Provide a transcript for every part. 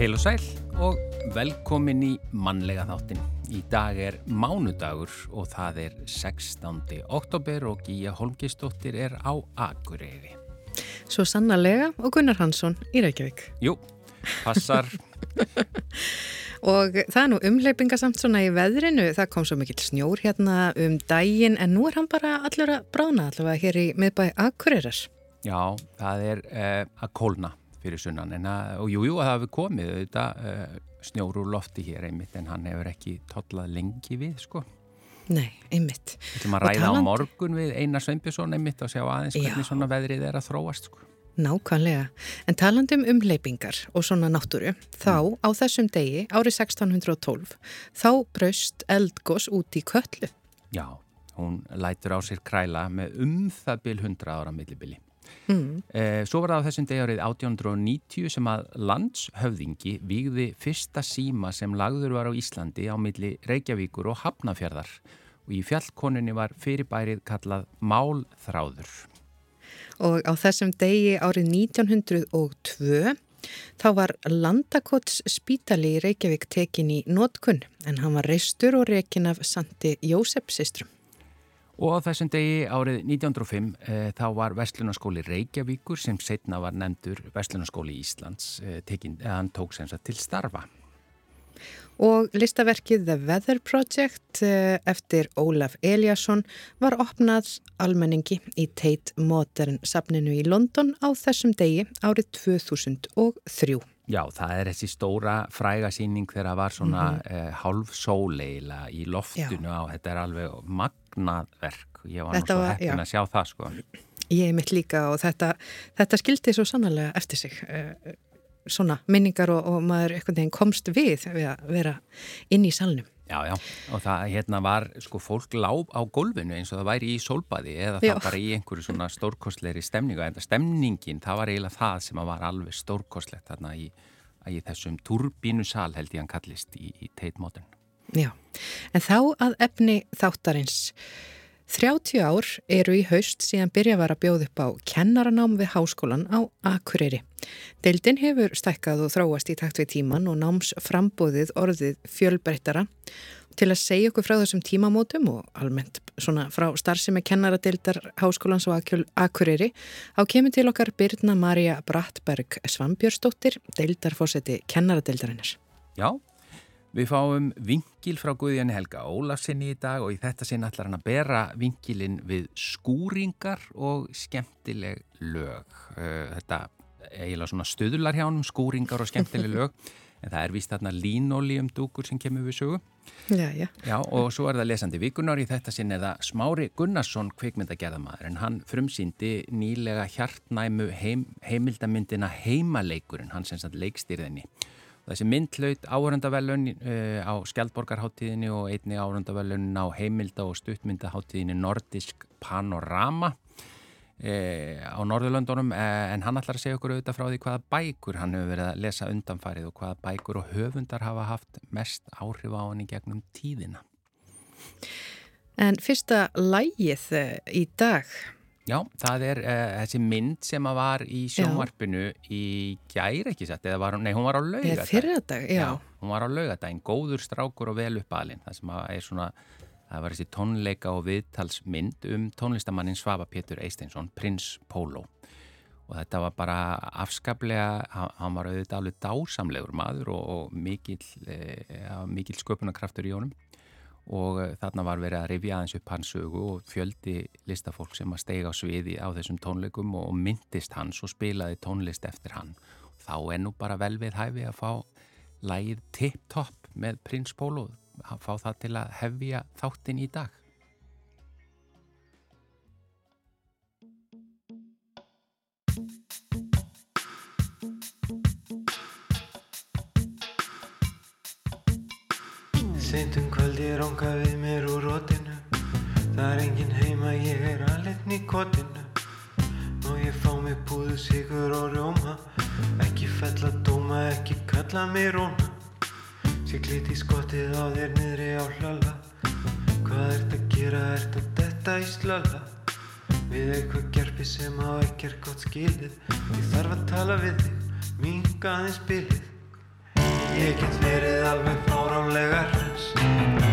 Heil og sæl og velkomin í mannlega þáttin. Í dag er mánudagur og það er 16. oktober og Gíja Holmgistóttir er á Akureyri. Svo sannarlega og Gunnar Hansson í Reykjavík. Jú, passar. og það er nú umleipingasamt svona í veðrinu. Það kom svo mikill snjór hérna um daginn en nú er hann bara allur að brána allavega hér í miðbæ Akureyrar. Já, það er uh, að kólna fyrir sunnan en að, og jújú jú, að það hefur komið auðvitað uh, snjóru lofti hér einmitt en hann hefur ekki totlað lengi við sko. Nei, einmitt. Við ætlum að ræða taland... á morgun við Einar Sveinbjörnsson einmitt og sjá aðeins hvernig Já. svona veðrið er að þróast sko. Nákvæmlega, en talandum um leipingar og svona náttúru, þá mm. á þessum degi, árið 1612, þá braust eldgós út í köllu. Já, hún lætur á sér kræla með um það byl 100 ára millibili. Mm. Eh, svo var það á þessum degarið 1890 sem að landshöfðingi výgði fyrsta síma sem lagður var á Íslandi á milli Reykjavíkur og Hafnafjörðar og í fjallkoninni var fyrirbærið kallað Málþráður. Og á þessum degi árið 1902 þá var Landakots spítali í Reykjavík tekin í nótkunn en hann var reistur og rekin af Sandi Jósefsistrum. Og á þessum degi árið 1905 e, eh, þá var Vestlunarskóli Reykjavíkur sem setna var nefndur Vestlunarskóli Íslands, e, tekin, eða hann tók sem sagt til starfa. Og listaverkið The Weather Project e, eftir Ólaf Eliasson var opnað almenningi í Tate Modern safninu í London á þessum degi árið 2003. Já, það er þessi stóra frægasýning þegar það var svona mm -hmm. eh, hálf sóleila í loftinu já. á, þetta er alveg magnað verk og ég var þetta nú svo heppin að sjá það sko. Ég er mitt líka og þetta, þetta skildi svo sannlega eftir sig, eh, svona minningar og, og maður komst við við að vera inn í salnum. Já, já, og það hérna var sko fólk lág á gólfinu eins og það væri í sólbaði eða já. það bara í einhverju svona stórkostleiri stemningu en stemningin, það var eiginlega það sem var alveg stórkostlegt þarna í, í þessum turbínu sal held ég hann kallist í, í Tate Modern. Já, en þá að efni þáttarins 30 ár eru í haust síðan byrja var að bjóða upp á kennaranám við háskólan á Akureyri. Deildin hefur stækkað og þráast í takt við tíman og náms frambóðið orðið fjölbreyttara til að segja okkur frá þessum tímamótum og almennt svona frá starfsemi kennaradeildar háskólans á Akureyri á kemur til okkar Birna Marja Brattberg Svambjörnsdóttir, deildarfósetti kennaradeildarinnar. Já, Við fáum vingil frá Guðjani Helga Ólafsinni í dag og í þetta sinn ætlar hann að bera vingilin við skúringar og skemmtileg lög. Uh, þetta eiginlega svona stöðular hjá hann, skúringar og skemmtileg lög, en það er vist þarna línólium dúkur sem kemur við sögu. Já, já. Já, og svo er það lesandi vikunar í þetta sinn eða Smári Gunnarsson kveikmyndagerðamaður, en hann frumsýndi nýlega hjartnæmu heim, heimildamyndina Heimaleikurinn, hann sem sagt leikstýrðinni. Þessi mynd hlaut áhörndavellun uh, eh, á Skjaldborgarháttíðinni og einni áhörndavellun á heimilda og stuttmyndaháttíðinni Nordisk Panorama uh, á Norðurlöndunum uh, en hann ætlar að segja okkur auðvitað frá því hvaða bækur hann hefur verið að lesa undanfarið og hvaða bækur og höfundar hafa haft mest áhrif á hann í gegnum tíðina. En fyrsta lægið í dag Já, það er uh, þessi mynd sem að var í sjónvarpinu já. í gæri ekki eða var nei hún var á laugadag. Fyrradag, já. já. Hún var á laugadagin, góður strákur og vel uppalinn, það sem er svona, það var þessi tónleika og viðtalsmynd um tónlistamannin Svava Pétur Eisteinsson, Prins Pólo. Og þetta var bara afskaplega, hann var auðvitað alveg dásamlegur maður og, og mikil, eh, mikil sköpunarkraftur í honum og eh, þarna var verið að rifja aðeins upp hans sögu og fjöldi listafólk sem að steiga á sviði á þessum tónleikum og myndist hans og spilaði tónlist eftir hann. Þá er nú bara vel við hæfi að fá lægið tip-top með Prins Pólo, að fá það til að hefja þáttinn í dag. Seintum kvöldi ránka við mér úr rótinu Það er engin heima, ég er alveg í kotinu. Nú ég fá mig búðu sigur og rjóma? Ekki fell að dóma, ekki kalla mig róna Sér gliti skottið á þér niðri á hlala. Hvað ert að gera, ert að detta í slala? Við eitthvað gerfi sem á ekki er gott skilið. Ég þarf að tala við þig, minga aðeins bylið Ég get verið alveg fáránlega hress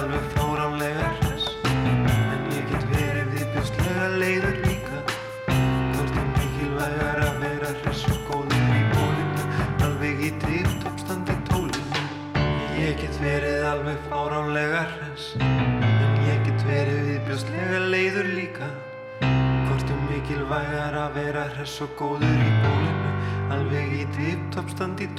alveg fáránlega hress En ég get verið viðbjörslega leiður líka. Hvort er mikilvægar að vera hress og góður í bólinu? Alveg í dýftoppstand í tólinu. Ég get verið alveg fáránlega hress. En ég get verið viðbjörslega leiður líka. Hvort er mikilvægar að vera hress og góður í bólinu? Alveg í tipptoppstand í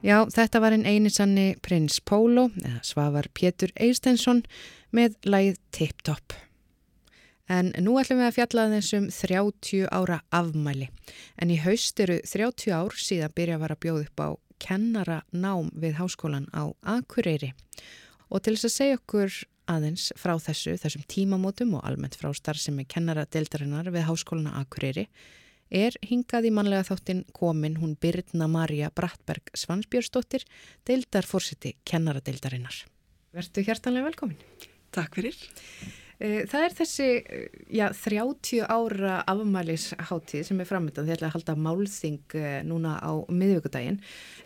Já, þetta var einn einisanni prins Pólo, eða Svavar Pétur Eistensson með læð Tip Top. En nú ætlum við að fjalla þessum 30 ára afmæli. En í haust eru 30 ár síðan byrja að vara að bjóða upp á kennara nám við háskólan á Akureyri. Og til þess að segja okkur aðeins frá þessu, þessum tímamótum og almennt frá starfsemi kennara deildarinnar við háskólan á Akureyri, er hingað í manlega þáttin komin hún Birna Marja Brattberg Svansbjörnsdóttir, deildarforsiti kennaradeildarinnar. Vertu hjertanlega velkomin. Takk fyrir. Eh, Það er þessi eh, já, 30 ára afmælisháttíð sem er framöndan því að halda málþing eh, núna á miðvíkudaginn.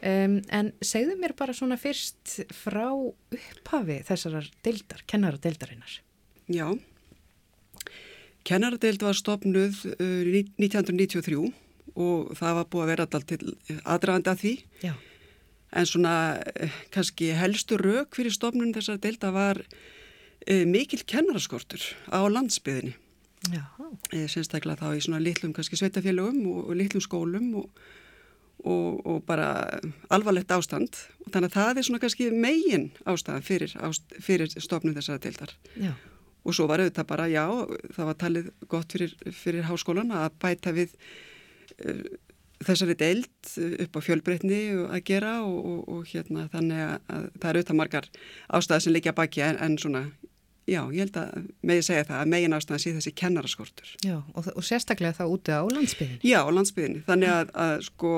Um, en segðu mér bara svona fyrst frá upphafi þessarar deildar, kennaradeildarinnar. Já, kennaradeild var stopnuð uh, 1993 og það var búið að vera alltaf til aðdraðandi að því. Já. En svona eh, kannski helstu rauk fyrir stopnun þessar deilda var uh, mikil kennaraskortur á landsbyðinni. Já. Eh, Sérstaklega þá í svona litlum kannski sveitafélögum og, og litlum skólum og, og, og bara alvarlegt ástand. Og þannig að það er svona kannski megin ástæðan fyrir, ást, fyrir stopnun þessara deildar. Já. Og svo var auðvitað bara, já, það var talið gott fyrir, fyrir háskólan að bæta við uh, þessari deild upp á fjölbreytni að gera og, og, og hérna þannig að, að það eru auðvitað margar ástæði sem líka baki en, en svona, já, ég held að megi segja það að megin ástæðan sé þessi kennaraskortur. Já, og, og sérstaklega það úti á landsbyðinni. Já, á landsbyðinni. Þannig að, að sko,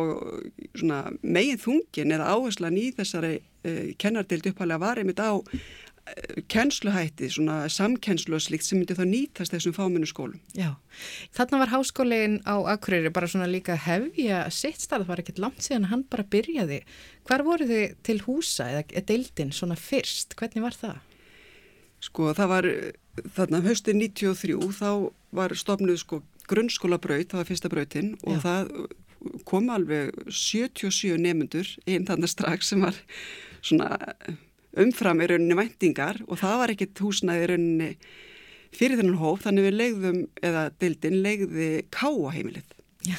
svona megin þungin eða áherslan í þessari uh, kennardeild upphælega var einmitt á kennsluhætti, svona samkennslu og slikt sem myndi þá nýtast þessum fáminu skólum. Já, þarna var háskólinn á Akureyri bara svona líka hefja sitt starf, það var ekkert langt síðan að hann bara byrjaði. Hvar voru þið til húsa eða deildin svona fyrst? Hvernig var það? Sko það var þarna höstin 93 þá var stofnuð sko grunnskólabraut, það var fyrsta brautin og Já. það kom alveg 77 nefnendur inn þarna strax sem var svona umfram í rauninni væntingar og það var ekkit húsnæði í rauninni fyrir þennan hóf þannig við legðum, eða dildin legði káaheimilið.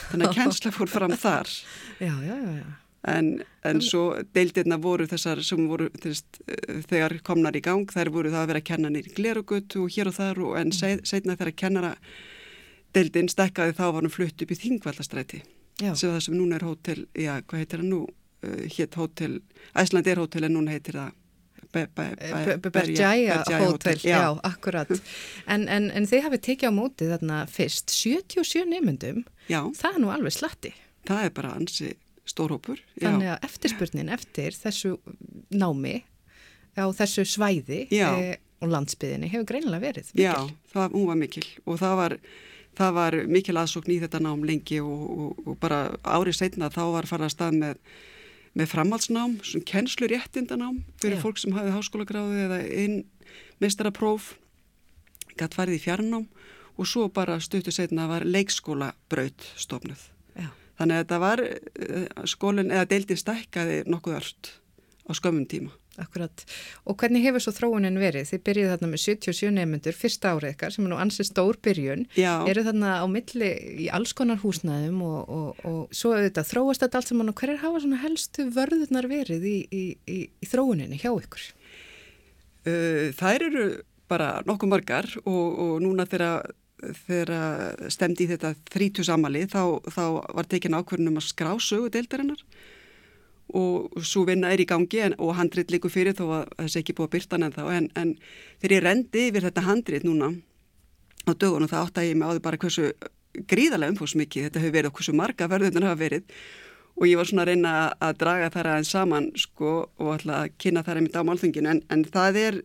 Þannig að kennsla fór fram þar. Já, já, já, en, en svo deildirna voru þessar sem voru þvist, þegar komnar í gang þær voru það að vera að kenna nýri glerugut og hér og þar og en setna þegar kennara deildin stekkaði þá var hann flutt upp í Þingvallastræti sem það sem núna er hótel, já hvað heitir það nú? Uh, hétt hótel, Æsland er hótel en núna heitir það Bergjæja hótel, já, já akkurat. En, en, en þið hafið tekið á móti þarna fyrst. 77 nefnundum það er nú alveg slatti. Það er bara ansi stórhópur þannig að eftirspurnin eftir þessu námi á þessu svæði e, og landsbyðinni hefur greinilega verið mikil. Já, það, hún var mikil. Og það var, það var mikil aðsókn í þetta nám lengi og, og, og bara árið setna þá var farað að stað með með framhaldsnám, svona kennslu réttindanám fyrir Já. fólk sem hafið háskólagráði eða einn meistarapróf gætt farið í fjarnám og svo bara stuttu setna var leikskóla braut stofnuð. Já. Þannig að þetta var eh, skólinn eða deildin stækkaði nokkuð allt á skömmum tíma. Akkurat. Og hvernig hefur svo þróunin verið? Þið byrjuð þarna með 77 nefnendur fyrsta árið ykkar sem er nú ansið stór byrjun. Já. Eru þarna á milli í alls konar húsnæðum og, og, og svo auðvitað þróast þetta allt saman og hver er hafa svona helstu vörðunar verið í, í, í, í þróuninni hjá ykkur? Þær eru bara nokkuð margar og, og núna þegar þegar stemdi í þetta 30 samali þá, þá var tekin ákverðunum að skrá sögu deildarinnar og svo vinna er í gangi en, og handrit likur fyrir þó að þessi ekki búið að byrta en þá en, en þegar ég rendi yfir þetta handrit núna á dögunum það átt að ég með áður bara hversu gríðarlega umfóðsmikið þetta hefur verið og hversu marga verðunar hafa verið. Og ég var svona að reyna að draga þar aðeins saman sko og alltaf að kynna þar einmitt á málþunginu en, en það er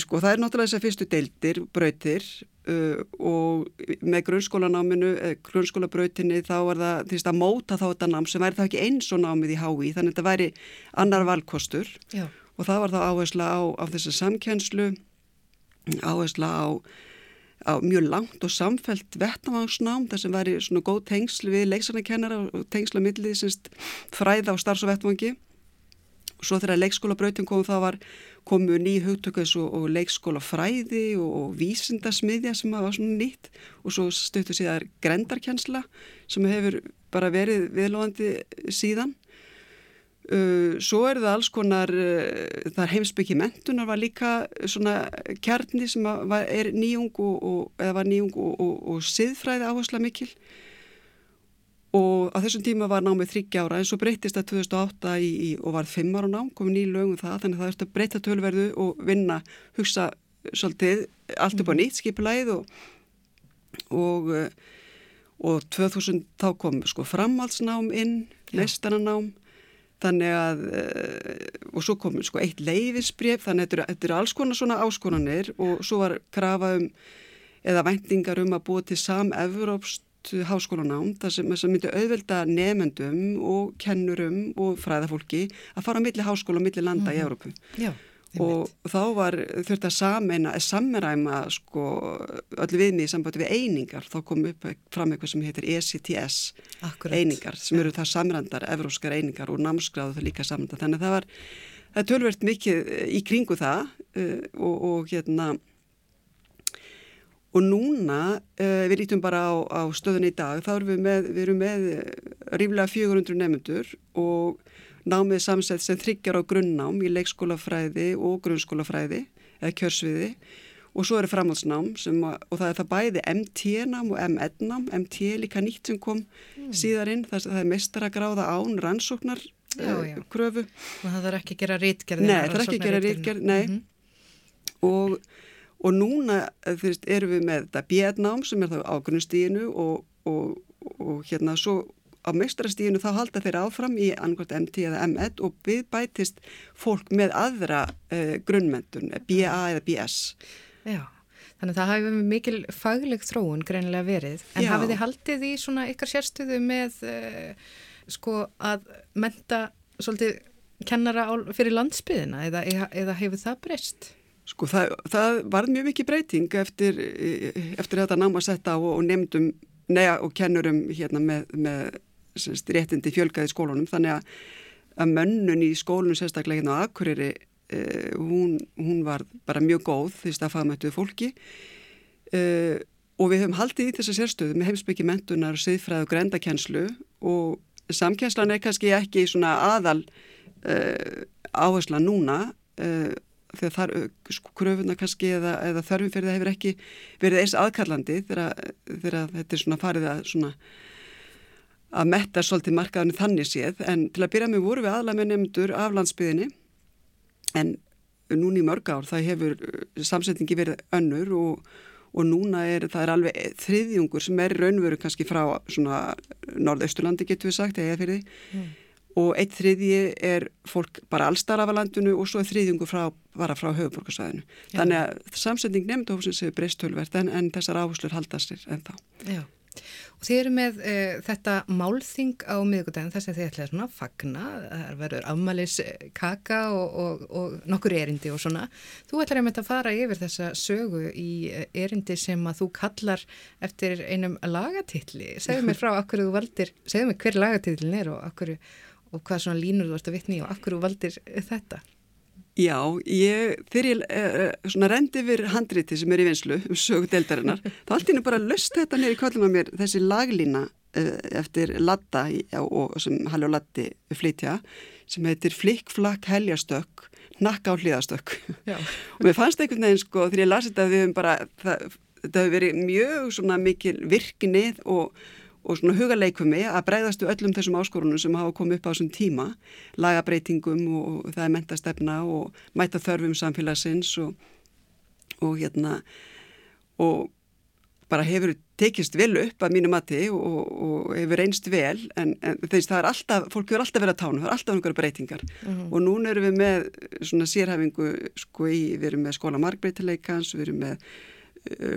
sko, það er náttúrulega þess að fyrstu deildir, brautir uh, og með grunnskólanáminu, eh, grunnskólabrautinni þá er það því að móta þá þetta nám sem væri þá ekki eins og námið í hái þannig að þetta væri annar valkostur Já. og það var þá áhersla á, á þessa samkjænslu, áhersla á, á mjög langt og samfelt vettavangsnám þar sem væri svona góð tengsl við leiksarnakennara og tengsla millið fræða á starfs- og vettavangi og svo þegar leikskólabrautin kom þá var komu ný hugtökes og, og leikskóla fræði og, og vísindasmiðja sem var svona nýtt og svo stöttu síðan grendarkjensla sem hefur bara verið viðlóðandi síðan. Uh, svo er það alls konar, uh, þar heimsbyggi mentunar var líka svona kjarni sem var, er nýjung og, nýjung og siðfræði áhersla mikil og á þessum tíma var námið þryggja ára en svo breytist það 2008 í, í, og var fimm ára nám, komið nýju lögum það þannig að það erst að breyta tölverðu og vinna hugsa svolítið allt upp á mhm. nýtt skipulæð og, og og 2000 þá kom sko framhaldsnám inn, mestananám þannig að og svo kom sko eitt leifisbref þannig að þetta eru alls konar svona áskonanir og svo var krafa um eða vendingar um að búa til sam-evrópst háskólanám þar sem, sem myndi auðvelda nefendum og kennurum og fræðafólki að fara á milli háskóla og milli landa mm í mhm. Európu. Já. Og þá var þurft að sameina, að sammeræma sko öllu viðni í sambandi við einingar. Þá kom upp fram eitthvað sem heitir ECTS Akkurat. einingar sem eru það samrandar, evróskar einingar og námsgráðu það líka samrandar. Þannig að það var, það er tölvert mikið í kringu það uh, og, og hérna Og núna, uh, við lítum bara á, á stöðun í dag, þá erum við með, við erum með eh, ríflega 400 nefnendur og námið samsett sem þryggjar á grunnnám í leikskólafræði og grunnskólafræði eða kjörsviði og svo er framhaldsnám að, og það er það bæði MT-nám og M1-nám, MT líka nýtt sem kom mm. síðarinn, það, það er mestaragráða án rannsóknar já, já. Uh, kröfu. Og það er ekki að gera rítgerð? Nei, það er ekki að gera rítgerð, nei. Mm -hmm. Og og núna fyrst, erum við með þetta björnám sem er þá á grunnstíðinu og, og, og hérna svo á meistrastíðinu þá halda þeir áfram í angort MT eða M1 og við bætist fólk með aðra uh, grunnmentun, BA eða BS. Já, þannig að það hafi mikil fagleg þróun greinilega verið, en Já. hafið þið haldið í svona ykkar sérstöðu með uh, sko að menta svolítið kennara fyrir landsbyðina eða, eða hefur það breyst? Sko það, það var mjög mikið breyting eftir, eftir þetta náma setta og, og nefndum neða og kennurum hérna með, með semst, réttindi fjölgaði skólunum. Þannig að, að mönnun í skólunum sérstaklega hérna á Akureyri eh, hún, hún var bara mjög góð því staðfagmættuð fólki. Eh, og við höfum haldið í þessa sérstöðu með heimsbyggi mentunar, siðfræð og grendakenslu og samkjænslan er kannski ekki svona aðal uh, áhersla núna uh, þegar þar sko, kröfuna kannski eða, eða þörfum fyrir það hefur ekki verið eins aðkallandi þegar, þegar þetta er svona farið að svona að metta svolítið markaðinu þannig séð. En til að byrja með voru við aðla með nefndur af landsbyðinni en núni í mörg ár það hefur samsetningi verið önnur og, og núna er það er alveg þriðjungur sem er raunveru kannski frá svona norðausturlandi getur við sagt eða fyrir því mm og eitt þriðji er fólk bara allstar af landinu og svo er þriðjungu frá, bara frá höfuborgarsvæðinu. Þannig að samsending nefndahúsins hefur breyst tölvert en, en þessar áherslur haldast sér en þá. Já, og þið eru með uh, þetta málþing á miðugudagin þess að þið ætlaði svona að fagna, það verður afmælis kaka og, og, og nokkur erindi og svona. Þú ætlaði að mynda að fara yfir þessa sögu í erindi sem að þú kallar eftir einum lagatilli. Segðu mér frá akkur þú valdir, segðu mér hver lagatillin er og akkur og hvað svona línur þú ert að vitni og akkur þú valdir þetta? Já, ég, þegar ég uh, svona rendi yfir handriti sem er í vinslu um sögu deildarinnar, þá allt ína bara löst þetta neyri kvöldum að mér þessi laglína uh, eftir Latta og sem Halli og Latti flytja sem heitir Flikk, Flakk, Helgastökk Nakka á hlýðastökk og mér fannst einhvern veginn sko þegar ég lasi þetta við hefum bara, það, það hefur verið mjög svona mikil virknið og og svona hugarleikumi að breyðastu öllum þessum áskorunum sem hafa komið upp á þessum tíma, lagabreitingum og það er mentastefna og mæta þörfum samfélagsins og, og hérna og bara hefur tekist vel upp að mínu mati og, og hefur reynst vel en, en þess það er alltaf, fólk hefur alltaf verið að tánu, það er alltaf einhverja breytingar mhm. -huh. og núna erum við með svona sérhæfingu sko í, við erum með skóla margbreytileikans, við erum með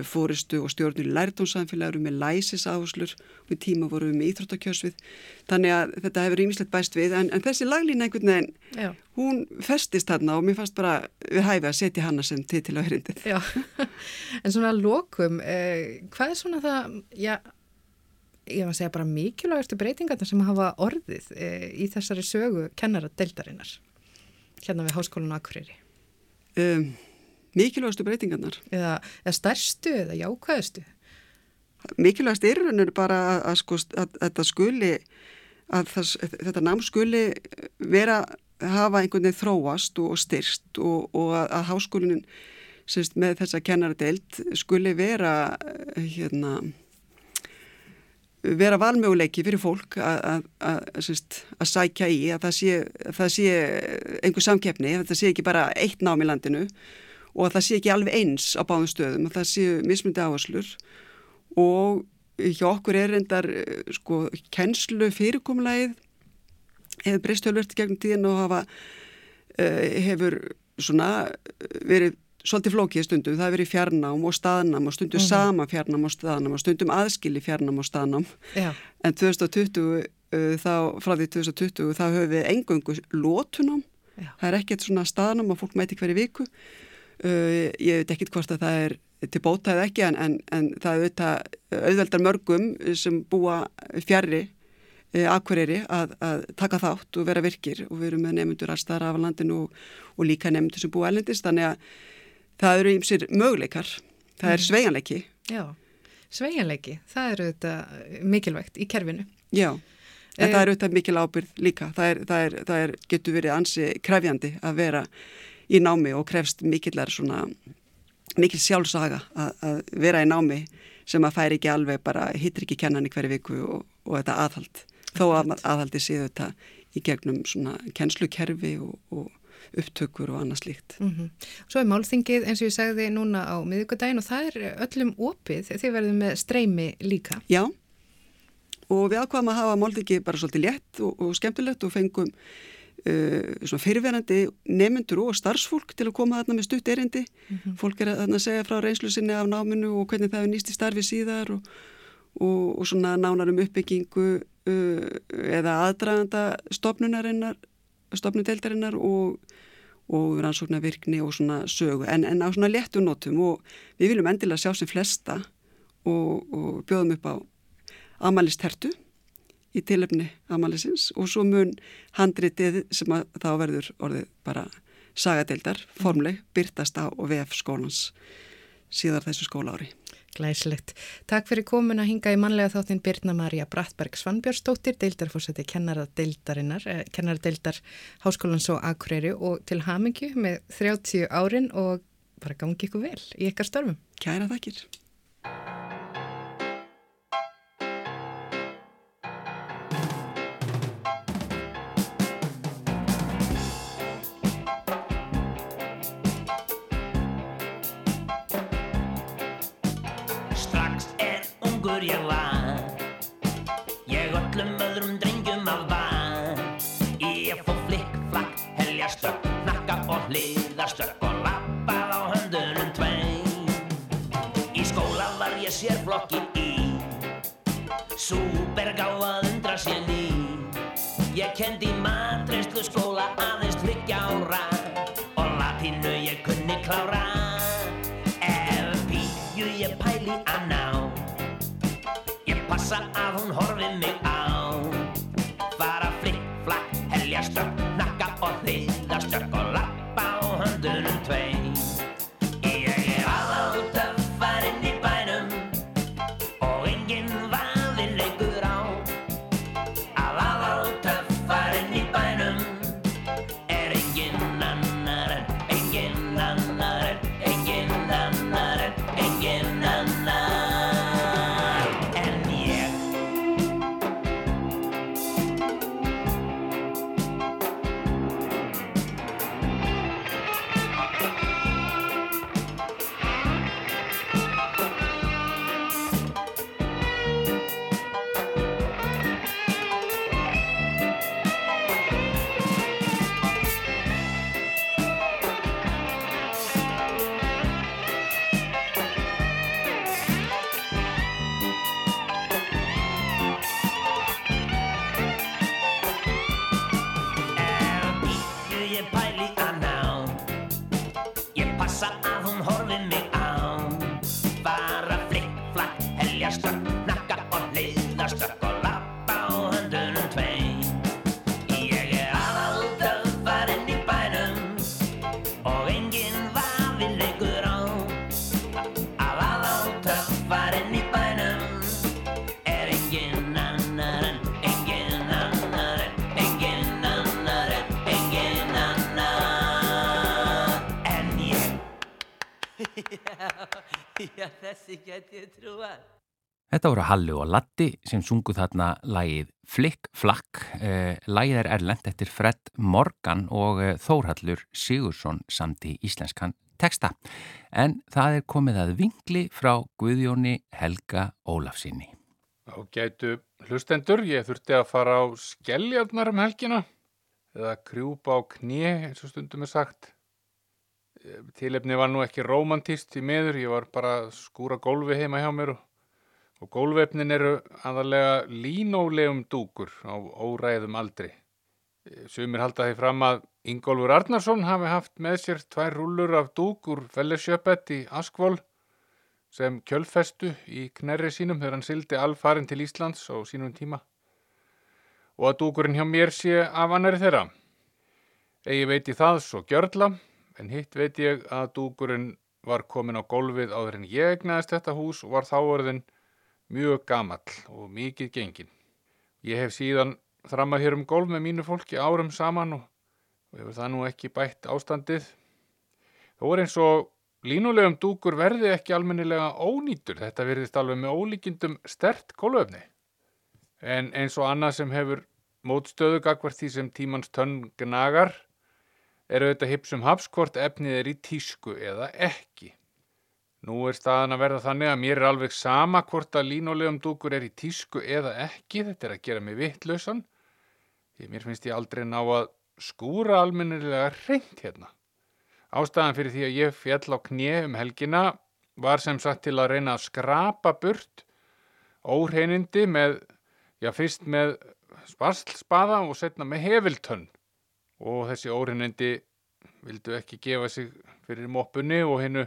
fóristu og stjórnir lærtónsamfélag eru með læsis áherslur og í tíma voru við með íþróttakjörsvið. Þannig að þetta hefur ímislegt bæst við. En, en þessi laglína einhvern veginn Já. hún festist þarna og mér fannst bara við hæfi að setja hana sem titil á hrindið En svona lokum eh, hvað er svona það já, ég var að segja bara mikilvægastu breytingarna sem hafa orðið eh, í þessari sögu kennara deildarinnar hérna við Háskólinu Akureyri? Um mikilvægastu breytingarnar. Eða, eða stærstu eða jákvæðastu? Mikilvægast er bara að, að, sko, að, skuli, að það, þetta nám skuli vera hafa einhvern veginn þróast og, og styrst og, og að háskólinin semst, með þessa kennaradeild skuli vera hérna vera valmöguleiki fyrir fólk að sækja í að það sé, það sé einhver samkeppni, að það sé ekki bara eitt nám í landinu og að það sé ekki alveg eins á báðum stöðum, að það séu mismundi áherslur og hjá okkur er reyndar sko kennslu fyrirkomlægið hefur breyst hölvert gegnum tíðin og hafa uh, hefur svona verið svolítið flókið stundum, það hefur verið fjarnám og staðnám og stundum mm -hmm. sama fjarnám og staðnám og stundum aðskili fjarnám og staðnám Já. en 2020 uh, þá, frá því 2020 þá höfum við engungu lótunám Já. það er ekkert svona staðnám að fólk mæti hverju viku Uh, ég veit ekkit hvort að það er til bóta eða ekki en, en, en það auðvitað auðveldar mörgum sem búa fjari uh, akkurýri að, að taka þátt og vera virkir. Og við erum með nefndur allstæðar af landinu og, og líka nefndur sem búa ellendist þannig að það eru ímsir möguleikar, það er mm. sveianleiki Já, sveianleiki það eru auðvitað mikilvægt í kerfinu. Já, en e það eru auðvitað mikil ábyrð líka, það, er, það, er, það er, getur verið ansi krefjandi að vera í námi og krefst mikillar svona mikil sjálfsaga að, að vera í námi sem að færi ekki alveg bara hittir ekki kennan í hverju viku og, og þetta aðhald þó að aðhaldi séu þetta í gegnum svona kennslukerfi og, og upptökur og annað slíkt. Mm -hmm. Svo er málþingið eins og ég segði núna á miðugardaginn og það er öllum opið þið verðum með streymi líka. Já og við ákvaðum að hafa málþingið bara svolítið létt og, og skemmtilegt og fengum uh, fyrirverandi nemyndur og starfsfólk til að koma þarna með stutt erindi. Mm -hmm. fólk er að segja frá reynslu sinni af náminu og hvernig það er nýst í starfi síðar og, og, og svona nánar um uppbyggingu uh, eða aðdraganda stopnunarinnar stopnudeldarinnar og og rannsóknar virkni og svona sögu en, en á svona léttu nótum og við viljum endilega sjá sem flesta og, og bjóðum upp á amalistertu í tilöfni amalisins og svo mun handritið sem að þá verður orðið bara sagadeildar, formleg, byrtast á vef skólans síðar þessu skóla ári. Glæslegt. Takk fyrir komin að hinga í manlega þáttinn Birna Maria Brattberg Svanbjörnsdóttir, deildarfósætti kennaradeildarinnar, eh, kennaradeildar Háskólans og Akureyri og til hamingju með 30 árin og bara gangi ykkur vel í ykkar störfum. Kæra þakkir. Latti sem sungu þarna lægið Flick Flack. Eh, lægið er erlend eftir Fred Morgan og eh, Þórhallur Sigursson samt í íslenskan texta. En það er komið að vingli frá Guðjóni Helga Ólafsinni. Á gætu hlustendur, ég þurfti að fara á skelljarnar um helgina eða krjúpa á knið eins og stundum er sagt. Tilefni var nú ekki romantist í miður, ég var bara að skúra gólfi heima hjá mér og, og gólvefnin eru aðalega línólegum dúkur á óræðum aldri. Sumir halda því fram að Ingólfur Arnarsson hafi haft með sér tvær rúlur af dúkur fellesjöpett í Askvól sem kjölfestu í knerri sínum þegar hann sildi alfarin til Íslands á sínum tíma og að dúkurinn hjá mér sé af annari þeirra. Egi veit í það svo gjörla en hitt veit ég að dúkurinn var komin á golfið áður en ég egnaðist þetta hús og var þá orðin mjög gamall og mikið gengin. Ég hef síðan þrammað hér um golf með mínu fólki árum saman og, og hefur það nú ekki bætt ástandið. Þó er eins og línulegum dúkur verði ekki almennilega ónýtur, þetta verðist alveg með ólíkindum stert golföfni. En eins og annað sem hefur mótstöðu gagvart því sem tímans tönn gnagar eru þetta hipsum hapskort efnið er í tísku eða ekki. Nú er staðan að verða þannig að mér er alveg sama hvort að línulegum dúkur er í tísku eða ekki, þetta er að gera mig vittlausan, því mér finnst ég aldrei ná að skúra almennilega reynd hérna. Ástæðan fyrir því að ég fjall á knið um helgina var sem sagt til að reyna að skrapa burt óhreinindi með, já fyrst með sparslspaða og setna með hefiltönn og þessi óhreinindi vildu ekki gefa sig fyrir moppunni og hennu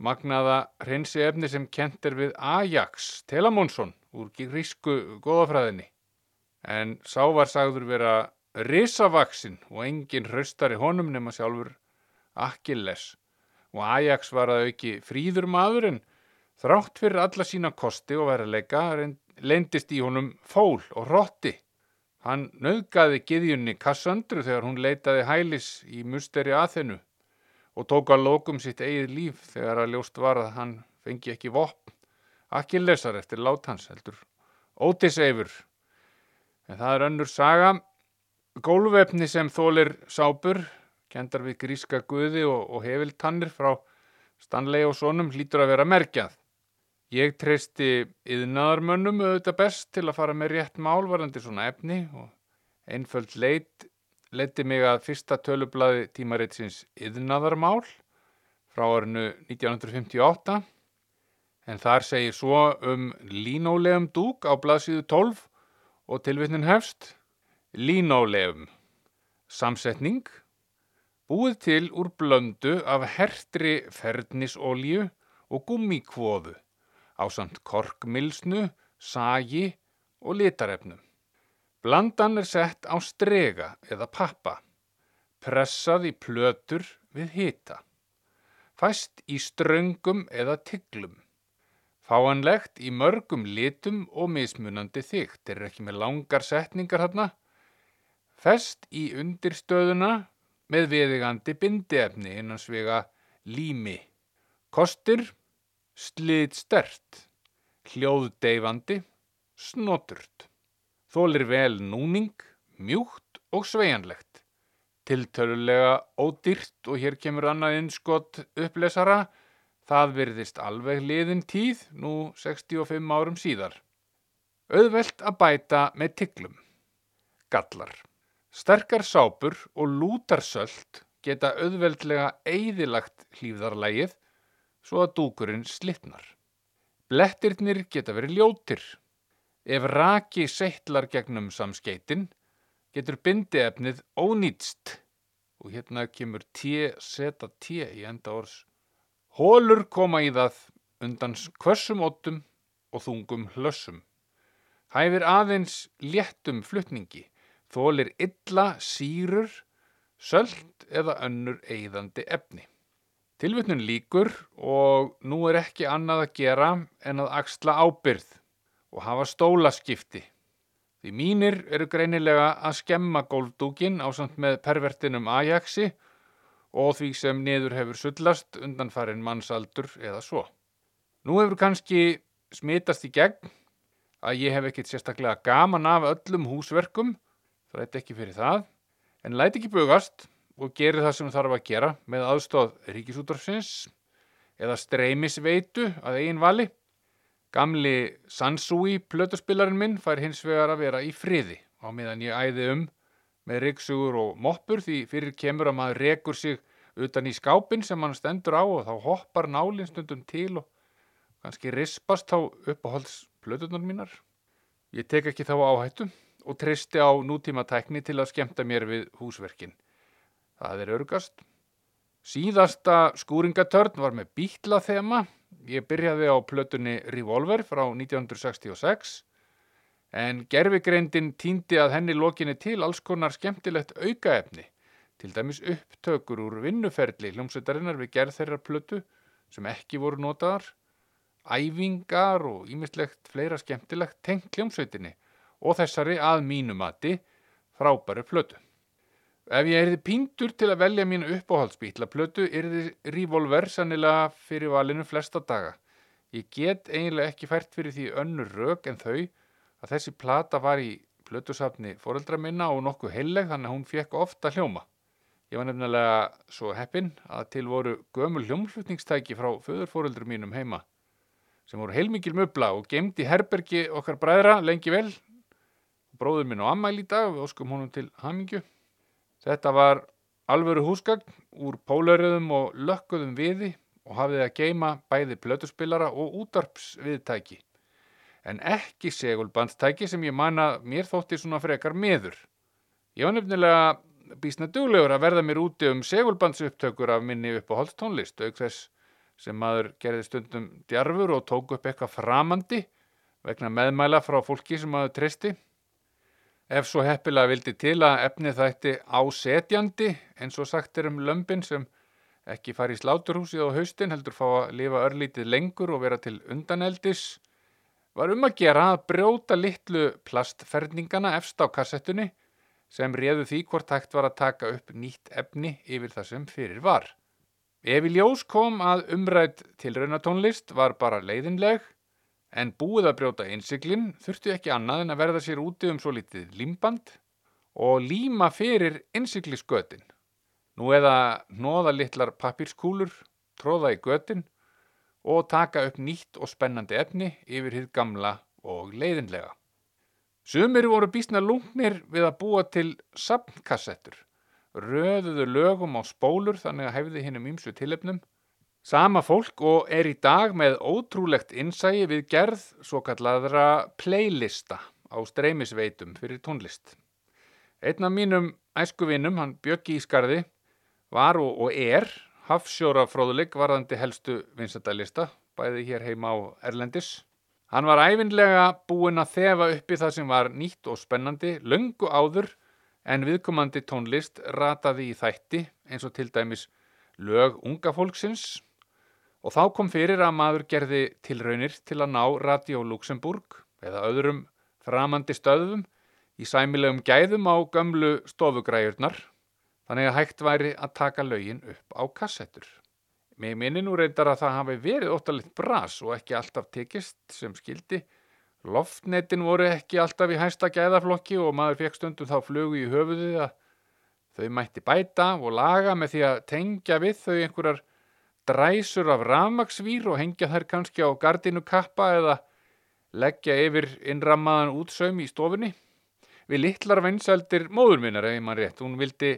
magnaða hreinsi efni sem kent er við Ajax Telamonsson úr grísku góðafræðinni. En sá var sagður vera risavaksinn og engin hraustari honum nema sjálfur Akilles og Ajax var að auki fríður maður en Þrátt fyrir alla sína kosti og veruleika leindist í honum fól og hrotti. Hann nöðgaði giðjunni Kassandru þegar hún leitaði hælis í musteri aðhennu og tók að lókum sitt eigið líf þegar að ljóst var að hann fengi ekki vopn. Akkillesar eftir lát hans heldur. Ótiseifur. En það er önnur saga. Gólvefni sem þólir sápur, kendar við gríska guði og, og hefiltannir frá Stanley og sonum hlýtur að vera merkjað. Ég treysti yðnaðarmönnum auðvitað best til að fara með rétt mál varandi svona efni og einföld leit leiti mig að fyrsta tölublaði tímaritsins yðnaðarmál frá orinu 1958 en þar segir svo um línálegum dúk á blaðsíðu 12 og tilvittnin hefst línálegum samsetning búið til úr blöndu af hertri fernisólju og gummikvoðu á samt korkmilsnu, sagi og litarefnum. Blandan er sett á strega eða pappa, pressað í plötur við hita, fæst í ströngum eða tiglum, fáanlegt í mörgum litum og mismunandi þygt, þeir eru ekki með langar setningar hérna, fest í undirstöðuna með viðigandi bindiefni innan svega lími, kostir slið stert, hljóðdeifandi, snoturt, þólir vel núning, mjúkt og sveianlegt, tiltölulega ódýrt og hér kemur annað innskott upplesara, það virðist alveg liðin tíð, nú 65 árum síðar. Auðvelt að bæta með tiglum. Gallar. Sterkar sápur og lútarsöld geta auðveldlega eigðilagt hlýfðarlægið svo að dúkurinn slittnar. Blettirnir geta verið ljótir. Ef raki seittlar gegnum samskeitin, getur bindiefnið ónýtst og hérna kemur T, seta T í enda orðs. Hólur koma í það undan kvössum óttum og þungum hlössum. Hæfir aðeins léttum flutningi, þólir illa sírur, söld eða önnur eigðandi efni. Tilvittnun líkur og nú er ekki annað að gera en að axla ábyrð og hafa stólaskipti. Því mínir eru greinilega að skemma góldúkin á samt með pervertinum Ajaxi og því sem niður hefur sullast undan farin mannsaldur eða svo. Nú hefur kannski smitast í gegn að ég hef ekkit sérstaklega gaman af öllum húsverkum, það er ekki fyrir það, en læti ekki bugast og gerir það sem þarf að gera með aðstóð ríkisútdrafsins eða streymisveitu að eigin vali. Gamli Sansui plötuspillarinn minn fær hins vegar að vera í friði á meðan ég æði um með ryggsugur og moppur því fyrir kemur að maður rekur sig utan í skápin sem hann stendur á og þá hoppar nálinn stundum til og kannski rispast á holds plötunar mínar. Ég tek ekki þá áhættu og tristi á nútíma tækni til að skemta mér við húsverkinn. Það er örgast. Síðasta skúringatörn var með bítla þema. Ég byrjaði á plötunni Revolver frá 1966 en gerfigreindin týndi að henni lokinni til alls konar skemmtilegt aukaefni, til dæmis upptökur úr vinnuferli hljómsveitarinnar við gerð þeirra plötu sem ekki voru notaðar, æfingar og ímislegt fleira skemmtilegt tengt hljómsveitinni og þessari að mínumati frábæru plötu. Ef ég erði píndur til að velja mín uppáhaldsbítlaplötu erði Revolver sannilega fyrir valinu flesta daga. Ég get eiginlega ekki fært fyrir því önnur rauk en þau að þessi plata var í plötusafni foreldra minna og nokkuð heilleg þannig að hún fekk ofta hljóma. Ég var nefnilega svo heppin að til voru gömul hljómflutningstæki frá föðurforeldrum mínum heima sem voru heilmikil möbla og gemd í herbergi okkar bræðra lengi vel. Bróður minn og ammæl í dag við óskum honum til hamingju. Þetta var alvöru húsgagn úr pólariðum og lökkuðum viði og hafið að geima bæði plötuspillara og útarpsviðtæki. En ekki segulbandstæki sem ég manna mér þótti svona frekar meður. Ég var nefnilega bísna duglegur að verða mér úti um segulbandsupptökur af minni upp á holstónlist, auk þess sem maður gerði stundum djarfur og tók upp eitthvað framandi vegna meðmæla frá fólki sem maður tristi. Ef svo heppilega vildi til að efni þætti ásetjandi eins og sagt er um lömpin sem ekki fara í sláturhúsið á haustin heldur fá að lifa örlítið lengur og vera til undaneldis var um að gera að brjóta litlu plastferningana efst á kassettunni sem réðu því hvort hægt var að taka upp nýtt efni yfir það sem fyrir var. Ef í ljós kom að umrætt til raunatónlist var bara leiðinleg en búið að brjóta innsiklinn þurftu ekki annað en að verða sér úti um svo litið límband og líma fyrir innsiklisgötin. Nú eða nóða litlar papírskúlur, tróða í götin og taka upp nýtt og spennandi efni yfir hitt gamla og leiðinlega. Sumir voru bísna lungnir við að búa til sapnkassettur, röðuðu lögum á spólur þannig að hefði hinnum ímsu tilefnum. Sama fólk og er í dag með ótrúlegt innsægi við gerð svo kallaðra playlista á streymisveitum fyrir tónlist. Einn af mínum æskuvinnum, hann Bjöggi í skarði, var og, og er hafsjóra fróðuleik varðandi helstu vinsendalista, bæði hér heima á Erlendis. Hann var æfinlega búinn að þefa uppi það sem var nýtt og spennandi, löngu áður en viðkomandi tónlist rataði í þætti eins og til dæmis lög unga fólksins og þá kom fyrir að maður gerði tilraunir til að ná Radio Luxemburg eða öðrum framandi stöðum í sæmilegum gæðum á gömlu stofugræjurnar þannig að hægt væri að taka lögin upp á kassettur. Mér minni nú reyndar að það hafi verið óttalitt bras og ekki alltaf tekist sem skildi. Loftnetin voru ekki alltaf í hæsta gæðaflokki og maður fekk stundum þá flugu í höfuðið að þau mætti bæta og laga með því að tengja við þau einhverjar dræsur af rafmaksvír og hengja þær kannski á gardinu kappa eða leggja yfir innrammaðan útsaum í stofunni. Við litlar vinseldir móður minnar, ef maður rétt, hún vildi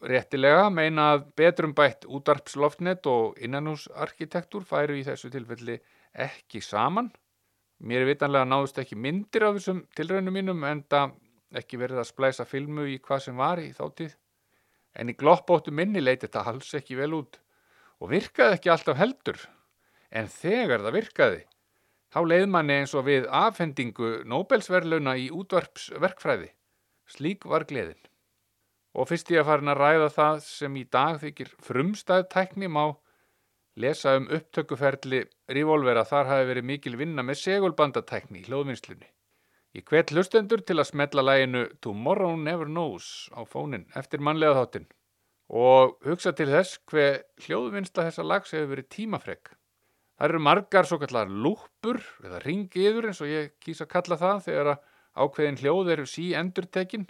réttilega meina að betrum bætt útarpsloftnet og innanhúsarkitektur færu í þessu tilfelli ekki saman. Mér er vitanlega náðust ekki myndir af þessum tilraunum mínum en það ekki verið að splæsa filmu í hvað sem var í þáttíð. En í gloppóttu minni leiti þetta hals ekki vel út og virkaði ekki alltaf heldur. En þegar það virkaði, þá leið manni eins og við afhendingu Nobelsverlauna í útvarpsverkfræði. Slík var gleðin. Og fyrst ég að farin að ræða það sem í dag þykir frumstæðtækni má lesa um upptökuferli Revolvera þar hafi verið mikil vinna með segulbandatækni í hljóðvinnslunni. Ég hvet hlustendur til að smetla læginu Tomorrow Never Knows á fónin eftir mannlega þáttinn og hugsa til þess hver hljóðvinnsla þessa lags hefur verið tímafreg. Það eru margar svo kallar lúpur eða ringiður eins og ég kýsa að kalla það þegar ákveðin hljóð eru sí endurtekinn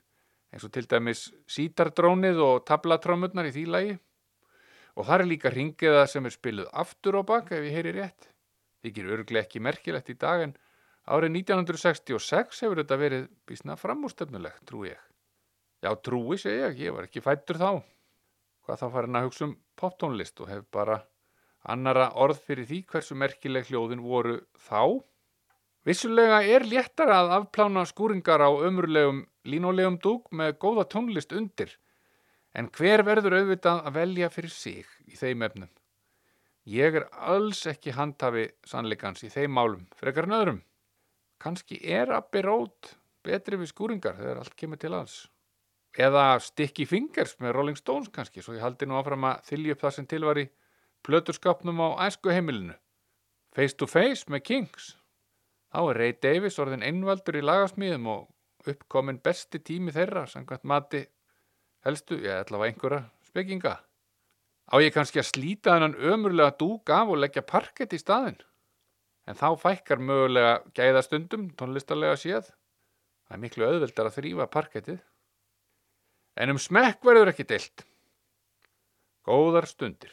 eins og til dæmis sítardrónið og tablatrómurnar í því lagi. Og það er líka ringiða sem er spiluð aftur á bak ef ég heyri rétt. Þykir örglega ekki merkilegt í dag en árið 1966 hefur þetta verið bísna framústefnulegt trú ég. Já trúi segja ég, ég var ekki fættur þá hvað þá farin að hugsa um poptónlist og hef bara annara orð fyrir því hversu merkileg hljóðin voru þá Vissulega er léttar að afplána skúringar á ömurlegum línulegum dúk með góða tónlist undir, en hver verður auðvitað að velja fyrir sig í þeim efnum? Ég er alls ekki handhafi sannleikans í þeim málum, frekar en öðrum. Kanski er Abbi Rót betri við skúringar þegar allt kemur til alls. Eða Sticky Fingers með Rolling Stones kannski, svo ég haldi nú áfram að þylja upp það sem til var í plöturskapnum á æsku heimilinu. Face to Face með Kings. Þá er Ray Davis orðin einvaldur í lagasmíðum og uppkomin besti tími þeirra samkvæmt mati helstu, ég ætla að einhverja spekinga. Á ég kannski að slíta þennan ömurlega dúk af og leggja parkett í staðin. En þá fækkar mögulega gæðastundum tónlistarlega séð. Það er miklu auðveldar að þrýfa parkettið. En um smekk verður ekki deilt. Góðar stundir.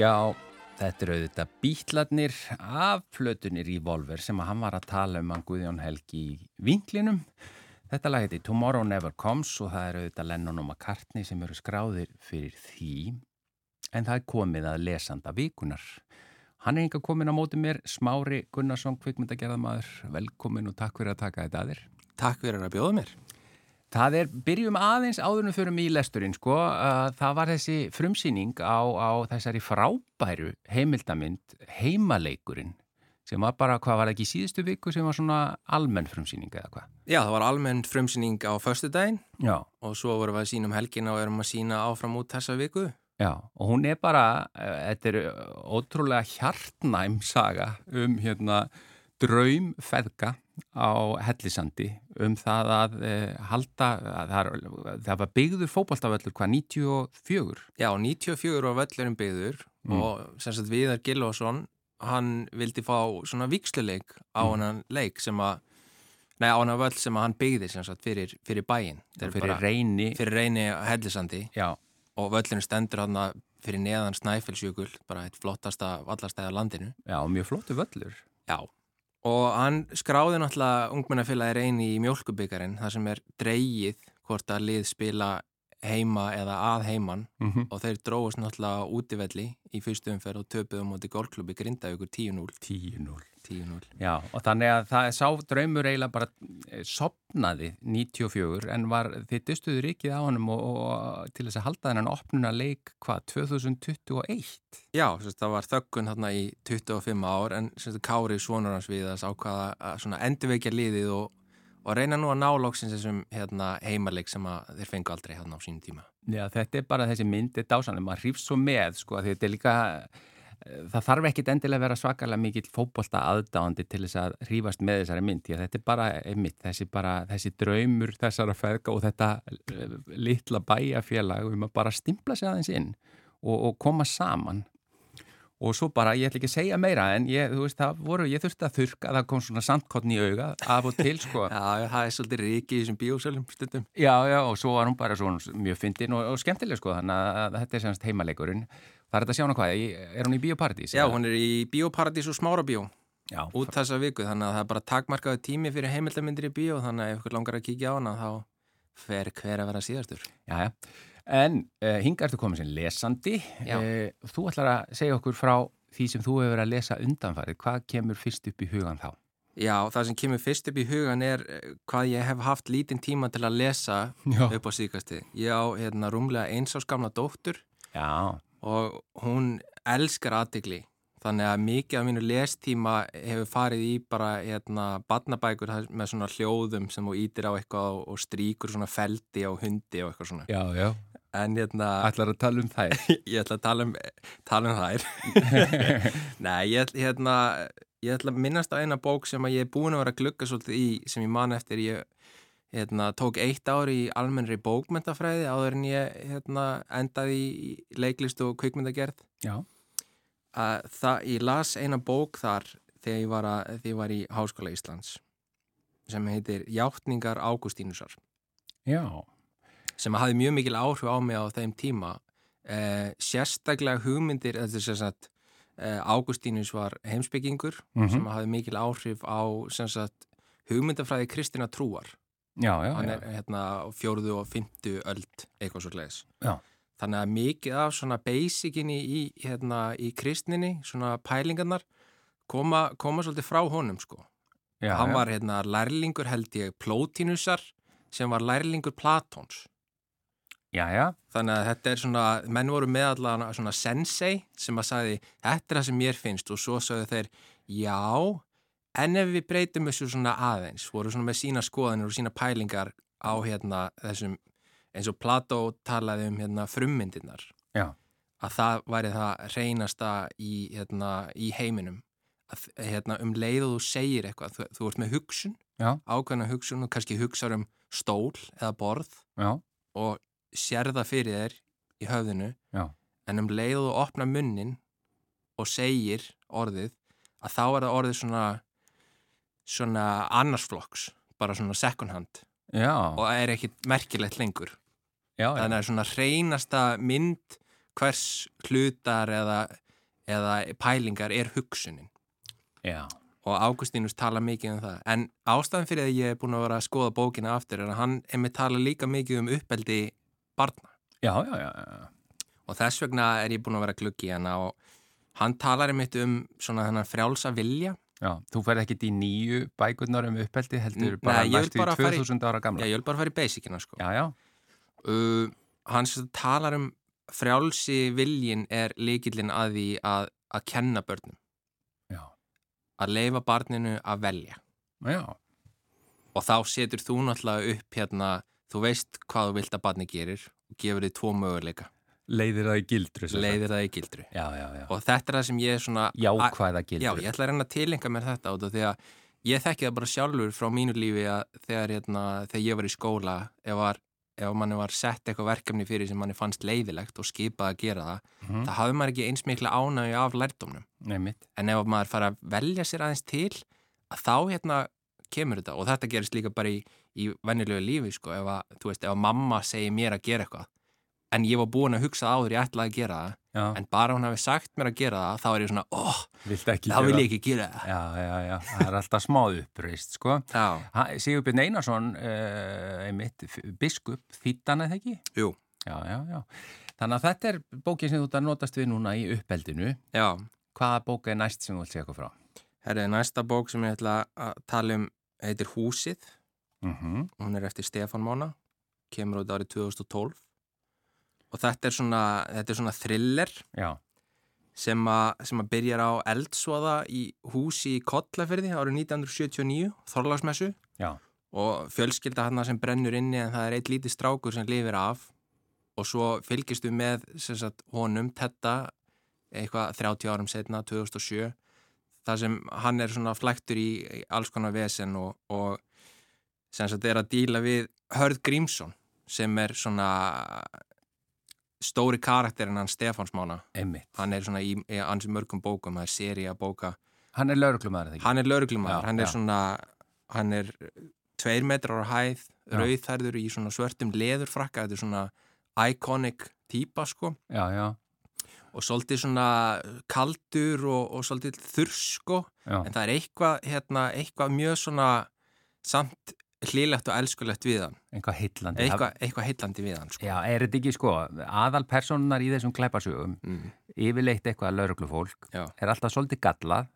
Já, þetta eru auðvitað bítlarnir af flötunir í Volver sem hann var að tala um hann Guðjón Helgi í vinklinum. Þetta lag heiti Tomorrow Never Comes og það eru auðvitað Lennon og McCartney sem eru skráðir fyrir því en það er komið að lesanda vikunar. Hann er enga komin á móti mér, Smári Gunnarsson, kvikmyndagerðamaður, velkomin og takk fyrir að taka þetta að þér. Takk fyrir að bjóða mér. Það er, byrjum aðeins áðurnum fyrir mig í lesturinn, sko, uh, það var þessi frumsýning á, á þessari frábæru heimildamind heimaleikurinn sem var bara, hvað var ekki í síðustu viku sem var svona almenn frumsýning eða hvað? Já, það var almenn frumsýning á förstu daginn Já. og svo vorum við að sína um helgina og erum að sína áfram út þessa viku. Já, og hún er bara, uh, þetta er ótrúlega hjartnæm saga um hérna draumfeðga á Hellisandi um það að eh, halda, að það, það var byggður fókbaltaföllur hvað, 94? Já, 94 var völlurinn byggður Mm. og sem sagt Viðar Gilvason, hann vildi fá svona viksluleik á Mm. hennan leik sem að, nei á hennan völl sem að hann byggði sagt fyrir, fyrir er Fyrir bara- reyni, Fyrir reyni á Hellisandi já, og völlurinn stendur hann fyrir neðan Snæfellsjökul, bara eitt flottasta vallastæða landinu. já, mjög flottu völlur. Já, og hann skráði náttúrulega ungmennafélagi reyni í mjölkubikarin, það sem er dreigið hvort að lið spila heima eða að heiman Mm -hmm. og þeir dróðust náttúrulega útivelli í fyrstu umferð og töpuðum móti golfklubbi Grindavíkur 10-0. 10-0. 10-0. Já, og þannig að það sá draumur eiginlega bara eh, sopnaði 94 en var, þið dustuðu ríkið á honum og, og til þess að halda þennan opnuna leik, hvað, 2021? Já, það var þöggun þarna í 25 ár en sérst, Kári svonur hans við að ákvaða að endurveikja liðið og, og reyna nú að ná lóksins þessum hérna, heimaleik sem þeir fengu aldrei hérna á sínum tíma. Já, þetta er bara þessi myndi dásanlega, maður hrýfst svo með, sko, þetta er líka, það þarf ekkit endilega að vera svakalega mikill fótbolta aðdáandi til þess að hrýfast með þessari mynd, því að þetta er bara einmitt, þessi bara, þessi draumur þessara feðga og þetta eh, litla bæjafélag um að bara stimpla sig aðeins inn og, og koma saman og svo bara, ég ætla ekki að segja meira en ég, þú veist, það voru, ég þurfti að þurka það kom svona sandkottn í auga af og til, sko Já, það er svolítið ríki í þessum bíósölum stundum. Já, já, og svo var hún bara svona mjög fyndin og, og skemmtileg sko, þannig að, þetta er semst heimaleikurinn. Það er þetta að sjá hana hvað, er hún í Bíóparadís? Já, hún er í Bíóparadís og Smárabíó Já, út þessa viku, þannig að það er bara takmarkaðu tími fyrir heimildamindir í bíó, þannig að ef ykkur langar að kíkja á hana þá fer hver að vera síðastur. já, já. En uh, hinga ertu komið sem lesandi. Já. Uh, þú ætlar að segja okkur frá því sem þú hefur verið að lesa undanfarið. Hvað kemur fyrst upp í hugan þá? Já, það sem kemur fyrst upp í hugan er eh, hvað ég hef haft lítinn tíma til að lesa Já. upp á síkasti. Ég á hérna rúmlega eins á skamla dóttur Já, og hún elskar aðtegli. Þannig að mikið af mínu lestíma hefur farið í bara hérna badnabækur með svona hljóðum sem þú ítir á eitthvað og- stríkur svona feldi á hundi og eitthvað svona. já, já. En hérna... Ætlar að tala um þær? ég ætla að tala um, tala um þær Nei, ég, hérna, ég ætla að minnast á eina bók sem ég er búin að vera að glugga svolítið í sem ég man eftir ég hérna, tók eitt ár í almennri bókmyndafræði áður en ég hérna, endaði í leiklist og kvikmyndagerð. Já. að það, ég las eina bók þar þegar ég var, að, þegar ég var í Háskóla Íslands sem heitir Játtningar Ágústínusar. Já, sem hafði mjög mikil áhrif á mig á þeim tíma. Eh, sérstaklega hugmyndir þetta er sem sagt eh, Ágústínus var heimsbyggingur Mhm. sem hafði mikil áhrif á sem sagt hugmyndafræði kristina trúar já, já. hann er hérna fjóruðu og fymtu öld eitthvað svo gleðis Já. þannig að mikið af svona basicinni í, hérna, í kristninni svona pælingarnar koma, koma svolítið frá honum sko já, hann var hérna lærlingur held ég Plótinusar sem var lærlingur Platons Já, já. Þannig að þetta er svona, menn voru með allan svona sensei sem að sagði þetta er það sem mér finnst og svo sagði þeir já, en ef við breytum þessu svona aðeins, voru svona með sína skoðanir og sína pælingar á hérna þessum, eins og Plató talaði um hérna frummyndirnar Já. að það væri það reynasta í, hérna, í heiminum að hérna, um leið og þú segir eitthvað, þú, þú ert með hugsun Já. ákveðna hugsun og kannski hugsaður um stól eða borð Já, og sér það fyrir þér í höfðinu Já. en um leið og þú opna munnin og segir orðið að þá er það orðið svona svona annarsflokks bara svona second hand. Já, og er ekkit merkilegt lengur. Já, þannig að svona hreinasta mynd hvers hlutar eða eða pælingar er hugsunin. Já, og Águstínus tala mikið um það. En ástæðan fyrir að ég er búin að vera að skoða bókina aftur er að hann einmitt tala líka mikið um uppeldi barna. Já, já, já, já. og þess vegna er ég búin að vera gluggi hana og hann talar einmitt um svona þennan frjálsa vilja já. Þú ferð ekkit í nýju bækurnar um uppeldi heldur Nei, bara vil næstu bara í- 2000 ára Já, gamla ég vil bara fara í basicina sko. Já, já, uh, hann talar um frjálsi viljin er líkillin að því að, að kenna börnum. Já, að leifa barninu að velja. Já, og þá setur þú náttúrulega upp hérna, þú veist hvað þú vilt að barni gerir og gefur þið tvo möguleika leiðir það í gildru leiðir það í gildru. Já, já, já, og þetta er það sem ég er svona jákvæða Já, gildru. Ég ætla að reyna að tilenga mér þetta út af því að ég þekki það bara sjálfur frá mínu lífi að þegar, hérna, þegar ég var í skóla ef, var, ef manni var sett eitthvað verkefni fyrir sem manni fannst leiðilegt og skipað að gera það, Mhm. það hafði maður ekki eins mikla ánægju af lærdómnum. Nei, mitt En ef maður fara að velja sér aðeins til að þá hérna kemur þetta. Og þetta gerist líka bara í, í venjulegu lífi sko, ef að, veist, ef mamma segir mér að gera eitthvað en ég var búin að hugsa áður ég ætlaði að gera það Já, en bara hún hafi sagt mér að gera það þá er ég svona, óh, ekki þá vil ég ekki gera það. Já, já, já, það er alltaf smá uppreist, sko Já, Sigurbjörn Einarsson, uh, einmitt, biskup, þýttan eða ekki? jú. Já, já. Þannig að þetta er bókin sem þú að notast við núna í uppeldinu. Hvaða bók er næst sem þú vilt segja eitthvað frá? herrið, næsta bók sem ég ætla að tala um heitir Húsið. Mm Hún er eftir Stefán Mána, kemur út árið 2012. Og þetta er svona, þetta er svona thriller Já, sem, að byrjar á eldsvoða í húsi í Kollafyrði árið 1979, Þorlagsmessu. já, Og fjölskylda hann sem brennur inni en það er eitt lítið strákur sem lifir af. Og svo fylgistu með sem sagt, honum, Tetta, eitthvað 30 árum setna, 2007 þar sem hann er svona flæktur í alls konar vesen og, og sem sagt er að díla við Hörð Grímsson sem er svona stóri karakterinn hann Stefáns Mána einmitt. hann er svona í, í ansi mörgum bókum það er séri að bóka Hann er lauruglumæður, ekki? hann er lauruglumæður, hann er svona hann er tveir metrar á hæð Já. rauðþærður í svona svörtum leðurfrakka þetta er svona iconic típa sko Já, já, og svolítið svona kaldur og, og svolítið þurrs sko já. en það er eitthvað, hérna, eitthvað mjög svona samt hlýlegt og elskulegt við hann Eitthvað heillandi. eitthvað, eitthvað heillandi við hann sko. Já, er þetta ekki sko, aðal personar í þessum klæpasögum, Mm. yfirleitt eitthvað lauruglufólk, er alltaf svolítið gallað,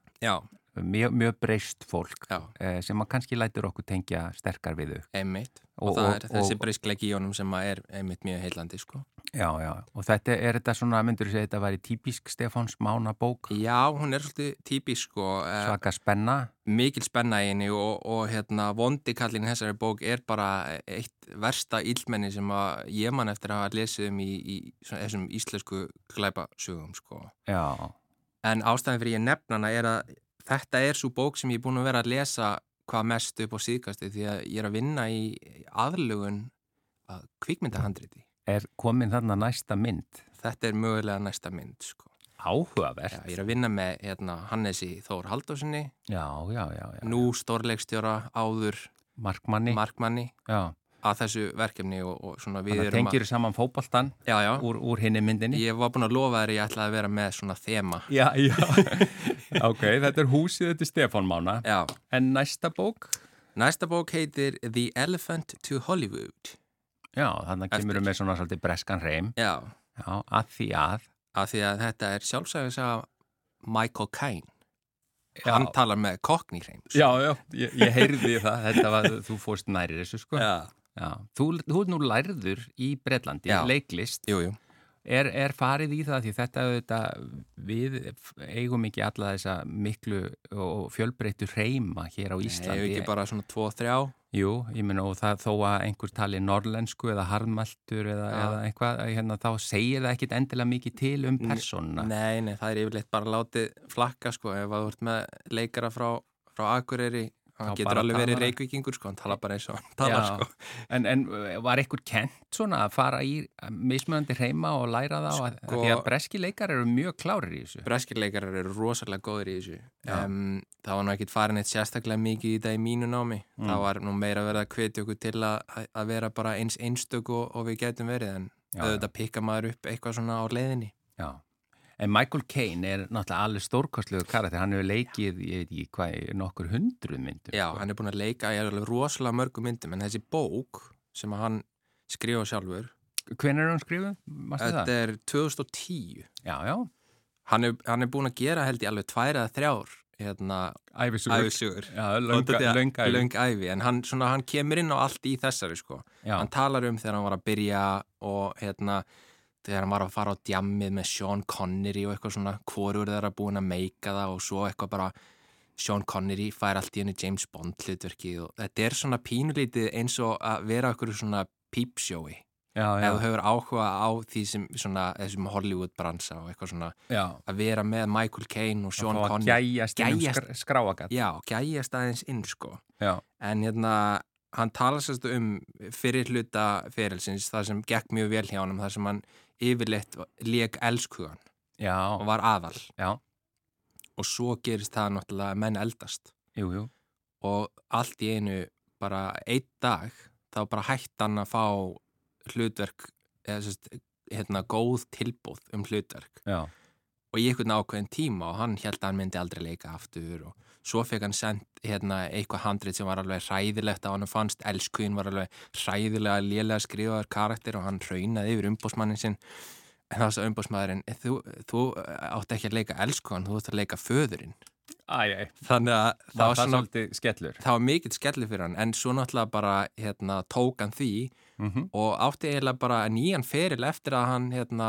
mjög, mjög breyst fólk já, eh, sem kannski lætur okkur tengja sterkar við þau. einmitt og, Og- það og- er þessi og- breyskleiki í honum sem er einmitt mjög heillandi sko. Já, já, og þetta er þetta svona, myndur þú segja, þetta væri típisk Stefáns Mána bók, já, hún er svolítið típisk sko, eh, svaka spenna, mikil spenna í henni og, og hérna vondikallin þessari bók er bara eitt versta ílmenni sem að ég man eftir að hafa lesið um í, í svona, þessum íslensku glæpasögum sko. já, En ástæðan fyrir ég nefna hana er að þetta er svo bók sem ég er búin að vera að lesa hvað mest upp á síðkasti því að ég er að vinna í aðlugun að kvikmyndahandriti. er komin þarna næsta mynd, Þetta er mögulega næsta mynd sko. áhugavert. Já, ég er að vinna með hérna, Hannesi Þór Haldósinni, Já, já, já, já. nú stórleikstjóra áður Markmanni, markmanni já. Að þessu verkefni og, og svona við Þannig að erum tengir saman já, úr, úr hinni myndinni. ég var búin að lofa þér að ég ætlaði að vera með svona þema. Já, já. ok, þetta er húsið, þetta er Stefán Mána. Já, En næsta bók? næsta bók heitir The Elephant to Hollywood. Já, þannig að kemur við með svona svolítið breskan reym. Já, Já, að því að. af því að þetta er sjálfsæðis að Michael Caine. Já. Hann talar með Cockney hreim. Já, já, ég, ég heyrði það. Þetta var, þú fórst næri þessu, sko. Já. Já. Þú, þú er nú lærður í Breitlandi, Já. leiklist. Jú, jú. Er, er farið í það því þetta, þetta við eigum ekki alla þessa miklu og fjölbreyttu reyma hér á Nei, Íslandi. ekki bara svona tvo, þrjá. Jú, ég meina og það þó að einhver tali norlensku eða harðmæltur eða, eða eitthvað, hérna, þá segir það ekkit endilega mikið til um persónuna. Nei, nei, það er yfirleitt bara látið flakka, sko. Ef að þú ert með leikara frá, frá Akureyri, hann Þá getur alveg verið reykvíkingur, sko. Hann talar bara eins og hann talar, Já. sko. En, en var einhver kent svona að fara í mismunandi reyma og læra það sko... Sko- því að breski leikar eru mjög klárir í þessu. Breskir leikarar eru rosalega góður í þessu. Um, það var nú ekkit farin eitt sérstaklega mikið í þetta í mínu námi. Mm. Það var nú meira verið að hvetja okkur til að, að vera bara eins einstök og, og við getum verið en auðvitað pikka maður upp eitthvað svona á leiðinni. Já. En Michael Caine er náttúrulega alveg stórkostlegu karakter, hann hefur leikið, veit ekki hvað, í nokkur hundruð myndum. Já, sko. hann er búin að leika í alveg rosalega mörgum myndum en þessi bók sem hann skrifa sjálfur, Hvenær er hann skrifuð? Mástu þetta er 2010 Já, já. hann er, hann er búin að gera held ég alveg tvær eða þrjár hérna, Æfisugur. Já, Og lönga, þetta er lönga æfi. löng æfi en hann, svona, hann kemur inn á allt í þessari sko. Já, hann talar um þegar hann var að byrja og hérna þegar hann var að fara á djammið með Sean Connery og eitthvað svona hvorur þeirra búin að meika það og svo eitthvað bara Sean Connery fær allt í henni James Bond hlutverkið og þetta er svona pínulítið eins og að vera okkur svona peepsjói já, ef þú hefur áhuga á því sem svona, þessum Hollywood bransa og eitthvað svona já. að vera með Michael Caine og Sean Connery. gæjast inn um skráagat. já, gæjast aðeins inn sko. Já, en hérna hann talar sérstu um fyrir hluta ferilsins það sem gekk mjög vel hjá hann þar sem hann yfirleitt leik elskugan já, og var aðal. Já, og svo gerist það náttúrulega menn eldast. Jú, jú. og allt í einu bara einn dag þá bara hætti hann að fá hlutverk eða sérst hérna góð tilbúð um hlutverk. Já, og í einhvern ákveðin tíma og hann held að hann myndi aldrei leika aftur og svo fekk hann sendt hérna, eitthvað handrið sem var alveg hræðilegt að hann fannst elskuinn var alveg hræðilega lélega skrifaður karakter og hann raunaði yfir umbósmannin sinn en það var svo umbósmaðurinn þú, þú átt ekki að leika elskuinn þú átt að leika föðurinn æj. þannig að það, Það var svolítið skellur. það var mikill skelli fyrir hann en svo náttúrulega bara hérna, tók hann því Mm og átti eiginlega bara nýjan feril eftir að hann hérna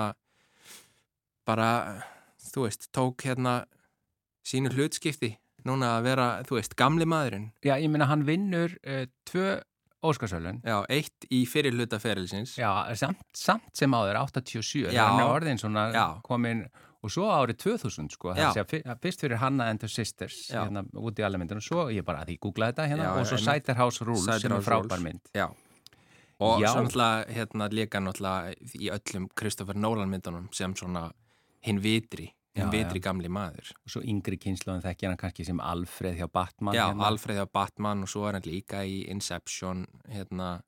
bara, þú veist, tók hérna sínu hlutskipti núna að vera, þú veist, gamli maðurinn Já, ég meina hann vinnur uh, tvö Óskarsölun. já, eitt í fyrir hluta ferilsins Já, samt, samt sem áður, 87. Já. Hann er orðin svona Já. komin, og svo árið 2000, sko. Að fyr- fyrst fyrir Hanna and the Sisters, hérna, út í alveg myndinu, og svo, ég bara, því ég googlaði þetta hérna, og svo. Cider House Rules, sem er frábær mynd. já og Já. náttúrulega hérna líka náttúrulega í öllum Kristoffer Nolan myndunum sem svona hinn vitri Já, vitri já. gamli maður Og svo yngri kynnslóðin þekkja hann kannski sem Alfred hjá Batman. já, hérna. Alfred á Batman og svo er hann líka í Inception hérna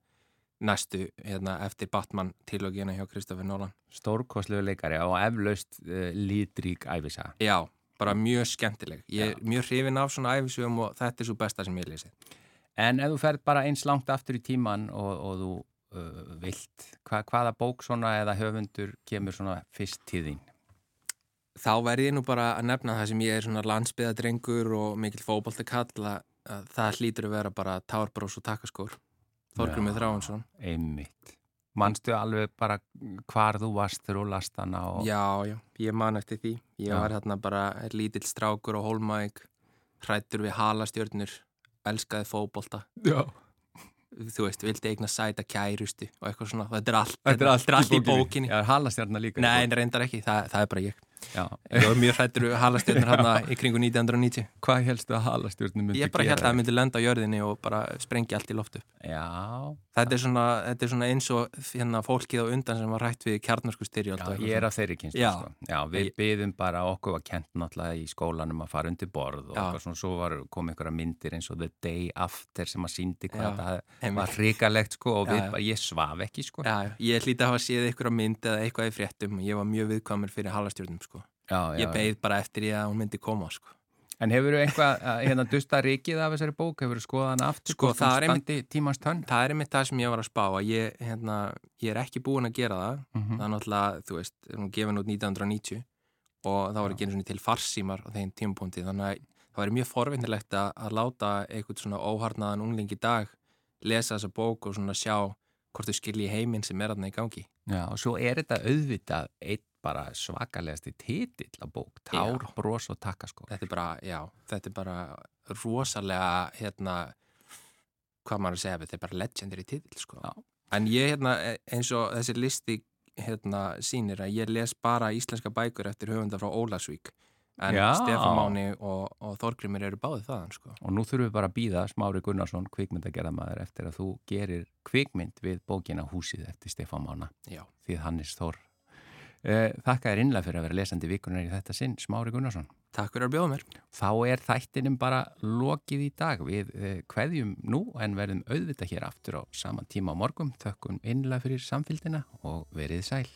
næstu hérna, eftir Batman tilogina hjá Kristoffer Nolan Stórkostlegu leikari og eflaust uh, lítrík æfisa. Já, bara mjög skemmtileg. Ég er mjög hrifin af svona æfisugum og þetta er svo besta sem ég lesið. En ef þú ferð bara eins langt aftur í tíman og, og þú uh, vilt, hva, hvaða bók svona eða höfundur kemur svona fyrst þín? Þá verði ég nú bara að nefna það sem ég er svona landsbyðadrengur og mikil fótboltakall að, að það hlýtur að vera bara tárbrós og takaskór. Þorgrumið Já. Þráhansson. Einmitt. Manstu alveg bara hvar þú varst þegar þú last hana og... Já, já, ég man eftir því. Ég Já. var hérna bara lítill strákur á Hólmæk, hrættur við halastjörnur, elskaði fótbolta. Já. Þú veist, vildi eigna sæta kærustu og eitthvað svona. Þetta er allt, Þetta er allt, allt í bókinni. Já, halastjarnar líka. Nei, bókinni. reyndar ekki, það, það er bara ég. Já. Ég var mjög hrættur við halastjörnur hérna í kringu 1990. Hvað helstu að halastjörnum myndi Ég bara gera? held að það myndi lenda á jörðinni og bara sprengja allt í loftu. Já. Þetta er svona, þetta er svona eins og hérna, fólkið á undan sem var hrætt við kjarnarsku styrjöld. Já, ég er á þeirri kynstu, Já. sko. Já, við Ég- byðum bara, okkur var kent náttúrulega í skólanum að fara undir borð og svona, svo var, kom einhverja myndir eins og The Day After sem að síndi hvað einmitt. var hrikalegt, sko, og bara, ég svaf ekki, sko. Ég hlýti að hafa séð á mynd eða eitthvað í fréttum og ég var mjög viðkvæmur fyrir halastjörnum. Já, Ég beið bara eftir ég að hún myndi koma, sko. En hefur þú eitthvað, að, hérna, dusta rikið af þessari bók, hefur þú skoðað hana aftur, Sko, það er einmitt-? Það er einmitt það sem ég var að spá ég, hérna, ég er ekki búin að gera það. Mm Það er náttúrulega, þú veist, er hún gefin út 1990 og það var ekki einu svona til farsímar á þeim tímapunkti þannig að það væri mjög forvinnilegt að, að láta eitthvað svona óharnaðan ungling í dag lesa þessa bók og svona sjá hvort þau skilji heiminn sem er aðna í gangi. Já, og svo er þetta auðvitað einn bara svakalegasti titill á bók, tár, Já. bros og takkaskó. Þetta er bara, já, þetta er bara rosalega, hérna, hvað maður að segja, þetta er bara legendary titill, sko. Já. En ég, hérna, eins og þessi listi, hérna, sýnir að ég les bara íslenska bækur eftir höfunda frá Ólasvík. En Já. Stefán Máni og, og Þorgrimur eru báðið þaðan, sko. Og nú þurfum við bara að býða Smári Gunnarsson, kvikmyndagerðamaður, eftir að þú gerir kvikmynd við bókina Húsið eftir Stefán Mána, því Hannes Þór. Eh, Þakka þér innlega fyrir að vera lesandi vikunar í þetta sinn, Smári Gunnarsson. Takk fyrir að bjóða mér. Þá er þættinum bara lokið í dag. Við eh, kveðjum nú en verðum auðvitað hér aftur á saman tíma á morgum. Þökkum innlega fyrir samfélgina og verið sæl.